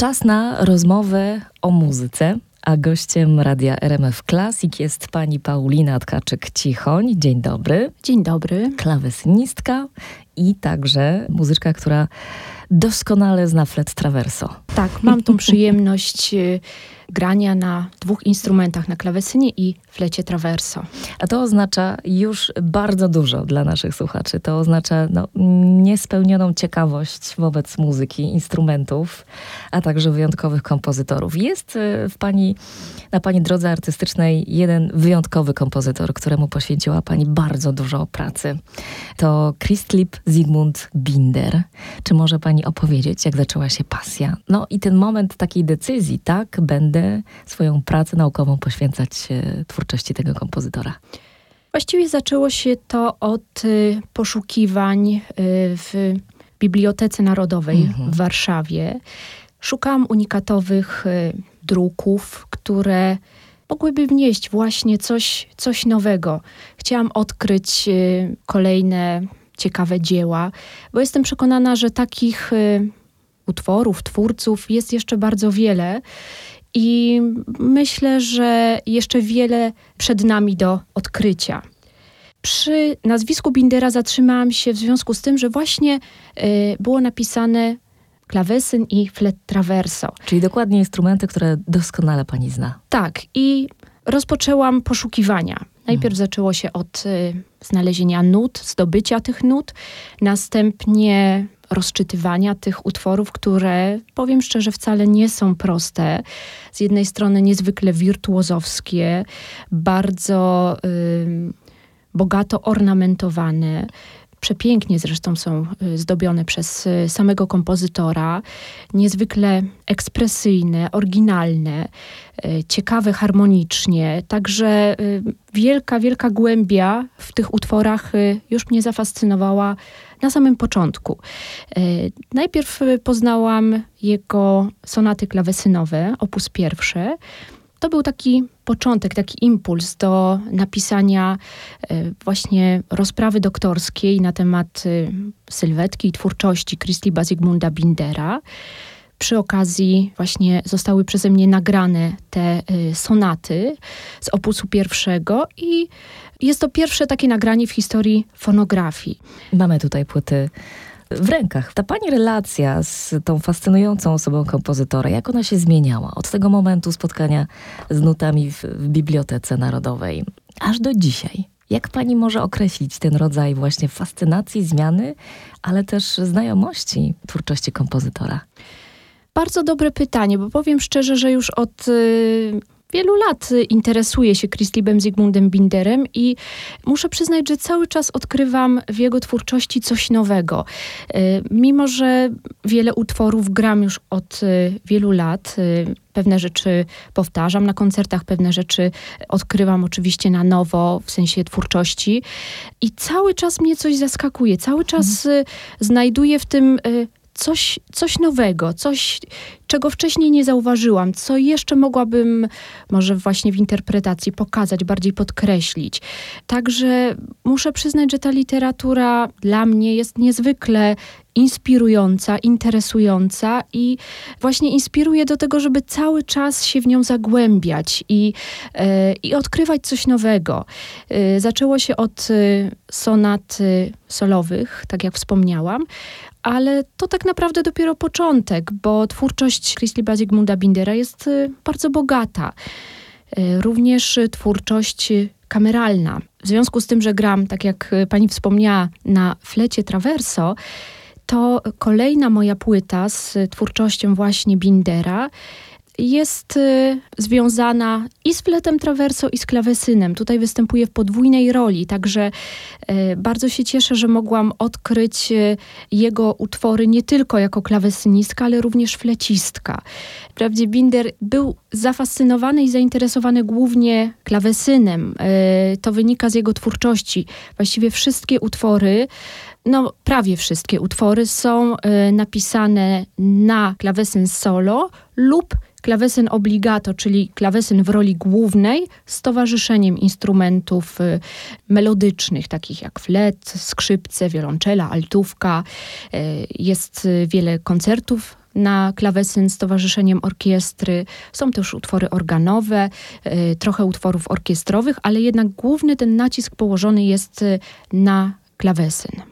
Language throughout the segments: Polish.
Czas na rozmowę o muzyce. A gościem radia RMF Classic jest pani Paulina Tkaczyk-Cichoń. Dzień dobry. Dzień dobry. Klawesynistka i także muzyczka, która doskonale zna flet traverso. Tak, mam tą przyjemność y, grania na dwóch instrumentach, na klawesynie i flecie traverso. A to oznacza już bardzo dużo dla naszych słuchaczy. To oznacza no, niespełnioną ciekawość wobec muzyki, instrumentów, a także wyjątkowych kompozytorów. Jest y, w pani, na pani drodze artystycznej jeden wyjątkowy kompozytor, któremu poświęciła pani bardzo dużo pracy. To Christlip Zygmunt Binder. Czy może pani opowiedzieć, jak zaczęła się pasja? No i ten moment takiej decyzji, tak, będę swoją pracę naukową poświęcać twórczości tego kompozytora. Właściwie zaczęło się to od y, poszukiwań y, w Bibliotece Narodowej mhm. w Warszawie. Szukałam unikatowych y, druków, które mogłyby wnieść właśnie coś, coś nowego. Chciałam odkryć kolejne ciekawe dzieła, bo jestem przekonana, że takich y, utworów, twórców jest jeszcze bardzo wiele. I myślę, że jeszcze wiele przed nami do odkrycia. Przy nazwisku Bindera zatrzymałam się w związku z tym, że właśnie y, było napisane klawesyn i flet traverso. Czyli dokładnie instrumenty, które doskonale pani zna. Tak, i rozpoczęłam poszukiwania. Najpierw zaczęło się od y, znalezienia nut, zdobycia tych nut, następnie rozczytywania tych utworów, które powiem szczerze, wcale nie są proste. Z jednej strony niezwykle wirtuozowskie, bardzo y, bogato ornamentowane przepięknie zresztą są y, zdobione przez y, samego kompozytora, niezwykle ekspresyjne, oryginalne, y, ciekawe harmonicznie. Także wielka, wielka głębia w tych utworach już mnie zafascynowała na samym początku. Najpierw poznałam jego sonaty klawesynowe, opus pierwsze, to był taki początek, taki impuls do napisania e, właśnie rozprawy doktorskiej na temat e, sylwetki i twórczości Christliba Zygmunda Bindera. Przy okazji właśnie zostały przeze mnie nagrane te e, sonaty z opusu pierwszego i jest to pierwsze takie nagranie w historii fonografii. Mamy tutaj płyty w rękach. Ta pani relacja z tą fascynującą osobą kompozytora, jak ona się zmieniała od tego momentu spotkania z nutami w, w Bibliotece Narodowej aż do dzisiaj? Jak pani może określić ten rodzaj właśnie fascynacji, zmiany, ale też znajomości twórczości kompozytora? Bardzo dobre pytanie, bo powiem szczerze, że już od y, wielu lat interesuję się Christlibem Zygmundem Binderem i muszę przyznać, że cały czas odkrywam w jego twórczości coś nowego. Y, mimo, że wiele utworów gram już od y, wielu lat, y, pewne rzeczy powtarzam na koncertach, pewne rzeczy odkrywam oczywiście na nowo w sensie twórczości i cały czas mnie coś zaskakuje, cały czas mhm. znajduję w tym coś, coś nowego, coś, czego wcześniej nie zauważyłam, co jeszcze mogłabym może właśnie w interpretacji pokazać, bardziej podkreślić. Także muszę przyznać, że ta literatura dla mnie jest niezwykle inspirująca, interesująca i właśnie inspiruje do tego, żeby cały czas się w nią zagłębiać i, e, i odkrywać coś nowego. E, zaczęło się od e, sonat solowych, tak jak wspomniałam, ale to tak naprawdę dopiero początek, bo twórczość Christlieba Zygmunda Bindera jest y, bardzo bogata. Y, również twórczość kameralna. W związku z tym, że gram, tak jak pani wspomniała, na flecie traverso, to kolejna moja płyta z twórczością właśnie Bindera jest y, związana i z fletem traverso, i z klawesynem. Tutaj występuje w podwójnej roli, także y, bardzo się cieszę, że mogłam odkryć y, jego utwory nie tylko jako klawesynistka, ale również flecistka. Wprawdzie Binder był zafascynowany i zainteresowany głównie klawesynem. To wynika z jego twórczości. Właściwie wszystkie utwory no, prawie wszystkie utwory są napisane na klawesyn solo lub klawesyn obligato, czyli klawesyn w roli głównej z towarzyszeniem instrumentów y, melodycznych, takich jak flet, skrzypce, wiolonczela, altówka. Y, jest wiele koncertów na klawesyn z towarzyszeniem orkiestry. Są też utwory organowe, y, trochę utworów orkiestrowych, ale jednak główny ten nacisk położony jest y, na klawesyn.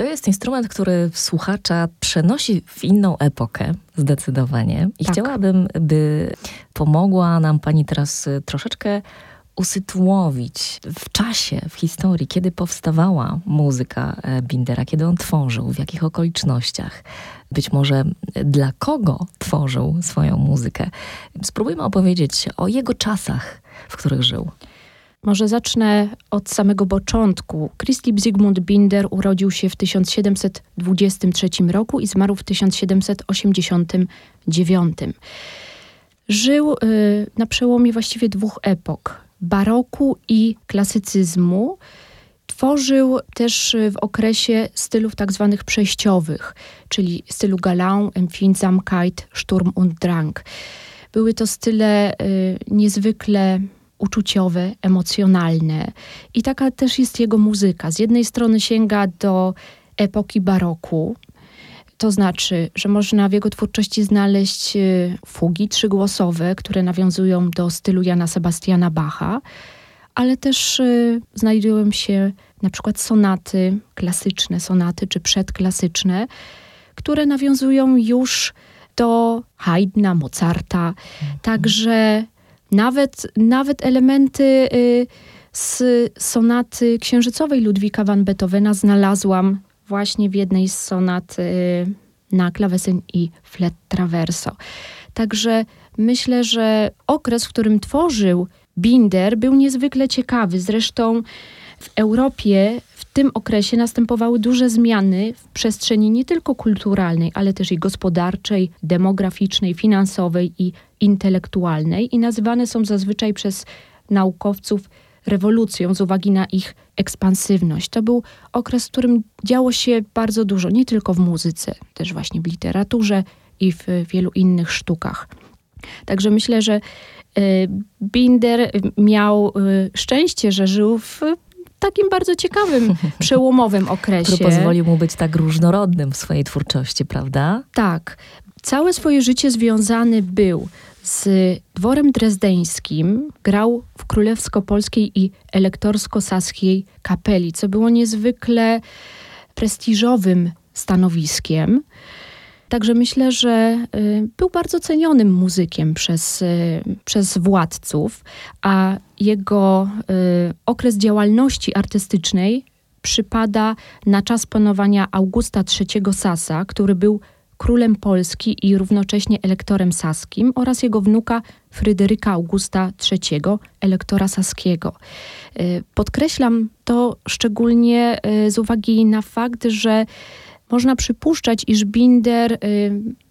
To jest instrument, który słuchacza przenosi w inną epokę, zdecydowanie. I tak. chciałabym, by pomogła nam pani teraz y, troszeczkę usytuowić w czasie, w historii, kiedy powstawała muzyka e, Bindera, kiedy on tworzył, w jakich okolicznościach, być może dla kogo tworzył swoją muzykę. Spróbujmy opowiedzieć o jego czasach, w których żył. Może zacznę od samego początku. Christoph Zygmunt Binder urodził się w 1723 roku i zmarł w 1789. Żył y, na przełomie właściwie dwóch epok baroku i klasycyzmu. Tworzył też w okresie stylów tak zwanych przejściowych, czyli stylu Galant, Empfindsamkeit, Sturm und Drang. Były to style y, niezwykle uczuciowe, emocjonalne. I taka też jest jego muzyka. Z jednej strony sięga do epoki baroku, to znaczy, że można w jego twórczości znaleźć y, fugi trzygłosowe, które nawiązują do stylu Jana Sebastiana Bacha, ale też y, znajdują się na przykład sonaty, klasyczne sonaty czy przedklasyczne, które nawiązują już do Haydna, Mozarta. Mhm. Także nawet, nawet elementy y, z sonaty księżycowej Ludwika van Beethovena znalazłam właśnie w jednej z sonat y, na klawesyn i flet traverso. Także myślę, że okres, w którym tworzył Binder, był niezwykle ciekawy. Zresztą w Europie w tym okresie następowały duże zmiany w przestrzeni nie tylko kulturalnej, ale też i gospodarczej, demograficznej, finansowej i intelektualnej i nazywane są zazwyczaj przez naukowców rewolucją z uwagi na ich ekspansywność. To był okres, w którym działo się bardzo dużo, nie tylko w muzyce, też właśnie w literaturze i w wielu innych sztukach. Także myślę, że y, Binder miał y, szczęście, że żył w takim bardzo ciekawym, przełomowym okresie. Który pozwolił mu być tak różnorodnym w swojej twórczości, prawda? Tak. Całe swoje życie związany był z dworem drezdeńskim grał w królewsko-polskiej i elektorsko-saskiej kapeli, co było niezwykle prestiżowym stanowiskiem. Także myślę, że y, był bardzo cenionym muzykiem przez, y, przez władców, a jego y, okres działalności artystycznej przypada na czas panowania Augusta III Sasa, który był królem Polski i równocześnie elektorem saskim oraz jego wnuka Fryderyka Augusta III, elektora saskiego. Y, podkreślam to szczególnie y, z uwagi na fakt, że można przypuszczać, iż Binder y,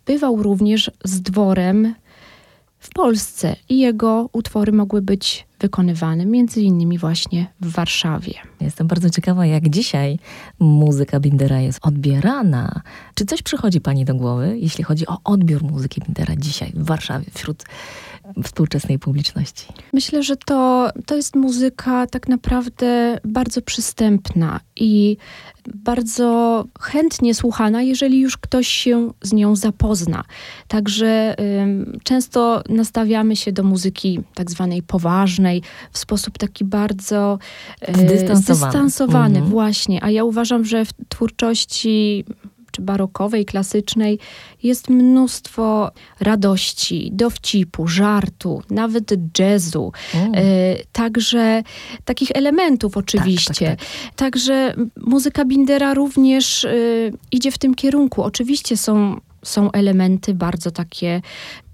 bywał również z dworem w Polsce i jego utwory mogły być wykonywane między innymi właśnie w Warszawie. Jestem bardzo ciekawa, jak dzisiaj muzyka Bindera jest odbierana. Czy coś przychodzi Pani do głowy, jeśli chodzi o odbiór muzyki Bindera dzisiaj w Warszawie, wśród współczesnej publiczności? Myślę, że to, to jest muzyka tak naprawdę bardzo przystępna i bardzo chętnie słuchana, jeżeli już ktoś się z nią zapozna. Także y, często nastawiamy się do muzyki tak zwanej poważnej w sposób taki bardzo y, zdystansowany, zdystansowany mhm. właśnie. A ja uważam, że w twórczości czy barokowej, klasycznej, jest mnóstwo radości, dowcipu, żartu, nawet jazzu. Mm. także takich elementów oczywiście. Tak, tak, tak. Także muzyka Bindera również y, idzie w tym kierunku. Oczywiście są są elementy bardzo takie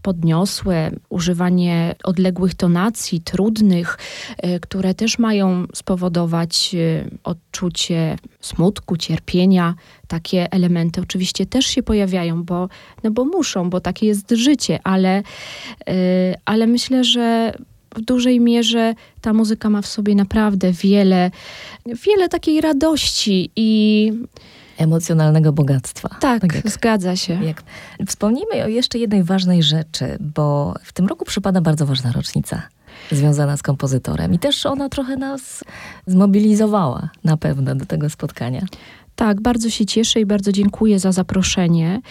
podniosłe, używanie odległych tonacji, trudnych, e, które też mają spowodować e, odczucie smutku, cierpienia. Takie elementy oczywiście też się pojawiają, bo, no bo muszą, bo takie jest życie, ale, e, ale myślę, że w dużej mierze ta muzyka ma w sobie naprawdę wiele, wiele takiej radości i emocjonalnego bogactwa. Tak, tak jak, zgadza się. Jak. Wspomnijmy o jeszcze jednej ważnej rzeczy, bo w tym roku przypada bardzo ważna rocznica związana z kompozytorem i też ona trochę nas zmobilizowała na pewno do tego spotkania. Tak, bardzo się cieszę i bardzo dziękuję za zaproszenie.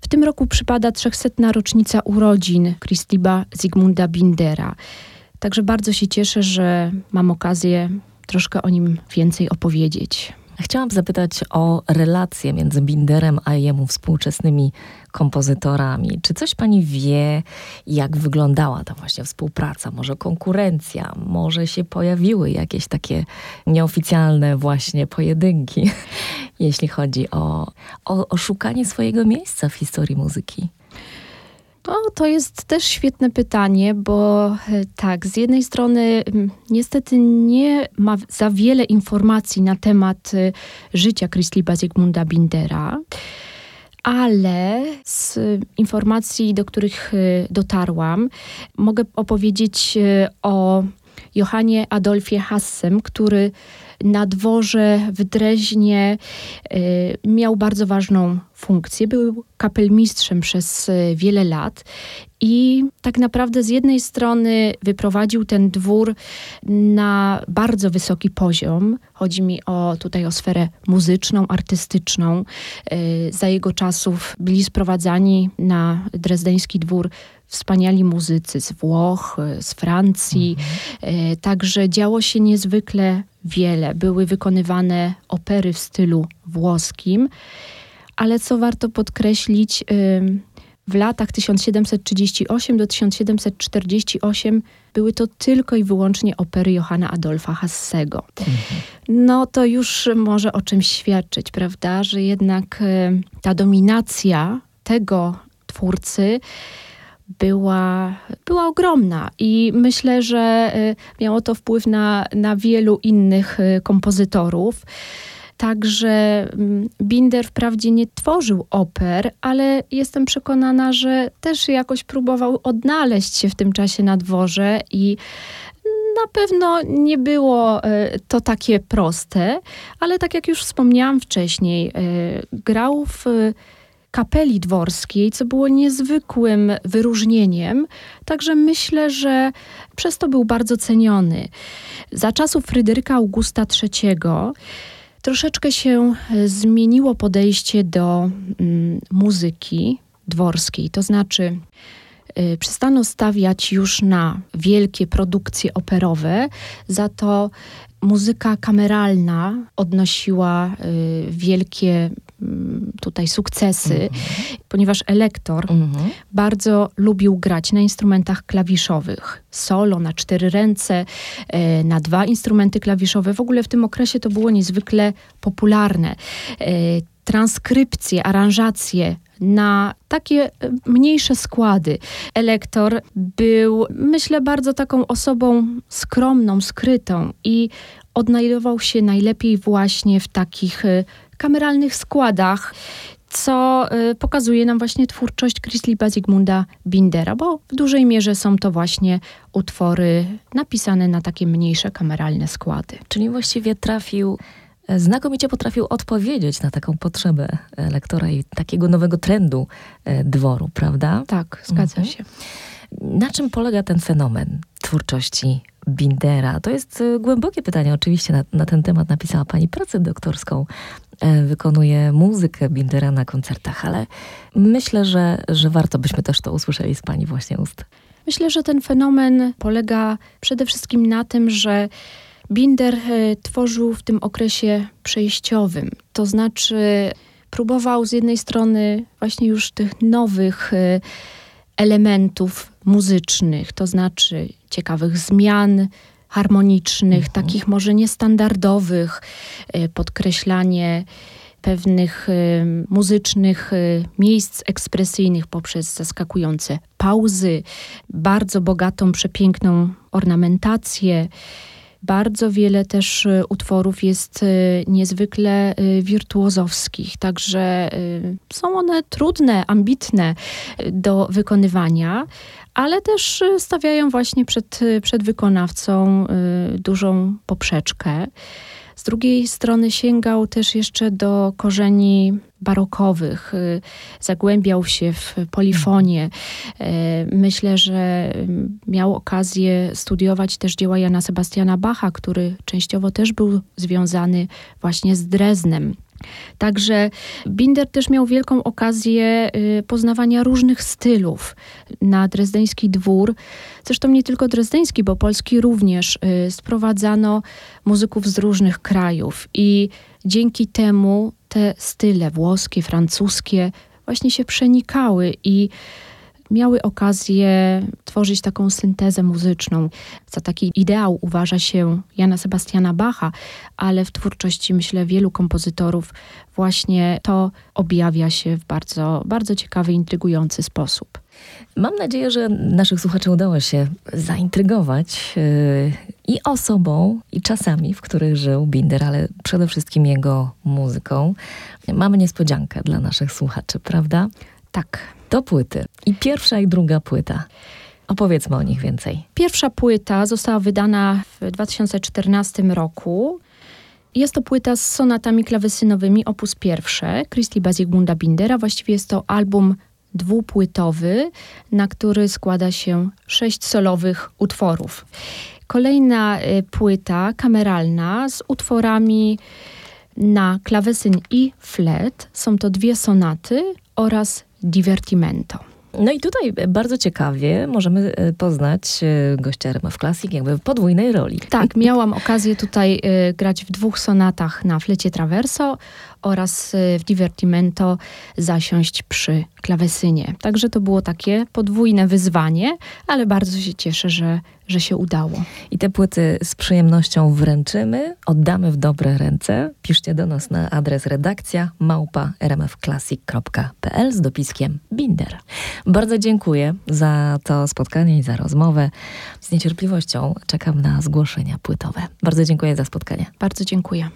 W tym roku przypada 300. rocznica urodzin Christiba Zygmunda Bindera. Także bardzo się cieszę, że mam okazję troszkę o nim więcej opowiedzieć. Chciałam zapytać o relacje między Binderem a jemu współczesnymi kompozytorami. Czy coś pani wie, jak wyglądała ta właśnie współpraca? Może konkurencja? Może się pojawiły jakieś takie nieoficjalne właśnie pojedynki, jeśli chodzi o, o, o szukanie swojego miejsca w historii muzyki? To jest też świetne pytanie, bo e, tak, z jednej strony niestety nie ma za wiele informacji na temat e, życia Christliba Zygmunda Bindera, ale z informacji, do których e, dotarłam, mogę opowiedzieć o Johanie Adolfie Hassem, który na dworze w Dreźnie y, miał bardzo ważną funkcję. Był kapelmistrzem przez y, wiele lat i tak naprawdę z jednej strony wyprowadził ten dwór na bardzo wysoki poziom. Chodzi mi o tutaj o sferę muzyczną, artystyczną. Y, za jego czasów byli sprowadzani na drezdeński dwór wspaniali muzycy z Włoch, z Francji. Mhm. Także działo się niezwykle wiele. Były wykonywane opery w stylu włoskim, ale co warto podkreślić, w latach 1738 do 1748 były to tylko i wyłącznie opery Johanna Adolfa Hassego. Mhm. No to już może o czymś świadczyć, prawda, że jednak ta dominacja tego twórcy była, była ogromna i myślę, że y, miało to wpływ na, na wielu innych y, kompozytorów. Także mm, Binder wprawdzie nie tworzył oper, ale jestem przekonana, że też jakoś próbował odnaleźć się w tym czasie na dworze i na pewno nie było y, to takie proste, ale tak jak już wspomniałam wcześniej, grał w kapeli dworskiej, co było niezwykłym wyróżnieniem. Także myślę, że przez to był bardzo ceniony. Za czasów Fryderyka Augusta III troszeczkę się e, zmieniło podejście do mm, muzyki dworskiej, to znaczy y, przestano stawiać już na wielkie produkcje operowe, za to muzyka kameralna odnosiła y, wielkie tutaj sukcesy, mm -hmm. ponieważ elektor mm -hmm. bardzo lubił grać na instrumentach klawiszowych. Solo, na cztery ręce, e, na dwa instrumenty klawiszowe. W ogóle w tym okresie to było niezwykle popularne. E, transkrypcje, aranżacje na takie e, mniejsze składy. Elektor był, myślę, bardzo taką osobą skromną, skrytą i odnajdował się najlepiej właśnie w takich kameralnych składach, co y, pokazuje nam właśnie twórczość Chrisliba Zygmunda Bindera, bo w dużej mierze są to właśnie utwory napisane na takie mniejsze kameralne składy. Czyli właściwie trafił e, znakomicie potrafił odpowiedzieć na taką potrzebę e, lektora i takiego nowego trendu e, dworu, prawda? Tak, zgadza mhm. się. Na czym polega ten fenomen twórczości Bindera? To jest głębokie pytanie. Oczywiście na, na ten temat napisała pani pracę doktorską wykonuje muzykę Bindera na koncertach, ale myślę, że, że warto byśmy też to usłyszeli z Pani właśnie ust. Myślę, że ten fenomen polega przede wszystkim na tym, że Binder e, tworzył w tym okresie przejściowym. To znaczy, próbował z jednej strony właśnie już tych nowych e, elementów muzycznych, to znaczy ciekawych zmian, harmonicznych, mhm. takich może niestandardowych, e, podkreślanie pewnych e, muzycznych e, miejsc ekspresyjnych poprzez zaskakujące pauzy, bardzo bogatą, przepiękną ornamentację. Bardzo wiele też utworów jest niezwykle wirtuozowskich, także są one trudne, ambitne do wykonywania, ale też y, stawiają właśnie przed, y, przed wykonawcą y, dużą poprzeczkę. Z drugiej strony sięgał też jeszcze do korzeni barokowych, zagłębiał się w polifonię. Myślę, że miał okazję studiować też dzieła Jana Sebastiana Bacha, który częściowo też był związany właśnie z Dreznem. Także Binder też miał wielką okazję y, poznawania różnych stylów na drezdeński dwór. Zresztą nie tylko drezdeński, bo polski również y, sprowadzano muzyków z różnych krajów i dzięki temu te style włoskie, francuskie właśnie się przenikały i miały okazję tworzyć taką syntezę muzyczną. Za taki ideał uważa się Jana Sebastiana Bacha, ale w twórczości, myślę, wielu kompozytorów właśnie to objawia się w bardzo, bardzo ciekawy, intrygujący sposób. Mam nadzieję, że naszych słuchaczy udało się zaintrygować yy, i osobą, i czasami, w których żył Binder, ale przede wszystkim jego muzyką. Mamy niespodziankę dla naszych słuchaczy, prawda? Tak. To płyty. I pierwsza i druga płyta. Opowiedzmy o nich więcej. Pierwsza płyta została wydana w 2014 roku. Jest to płyta z sonatami klawesynowymi, opus pierwsze, Christi Zygmunda Bindera. Właściwie jest to album dwupłytowy, na który składa się sześć solowych utworów. Kolejna y, płyta kameralna z utworami na klawesyn i flet. Są to dwie sonaty oraz divertimento. No i tutaj bardzo ciekawie możemy e, poznać e, gościa RMF Classic jakby w podwójnej roli. Tak, miałam okazję tutaj y, grać w dwóch sonatach na flecie traverso oraz w divertimento zasiąść przy klawesynie. Także to było takie podwójne wyzwanie, ale bardzo się cieszę, że, że się udało. I te płyty z przyjemnością wręczymy, oddamy w dobre ręce. Piszcie do nas na adres redakcja małpa rmfclassic.pl z dopiskiem Binder. Bardzo dziękuję za to spotkanie i za rozmowę. Z niecierpliwością czekam na zgłoszenia płytowe. Bardzo dziękuję za spotkanie. Bardzo dziękuję.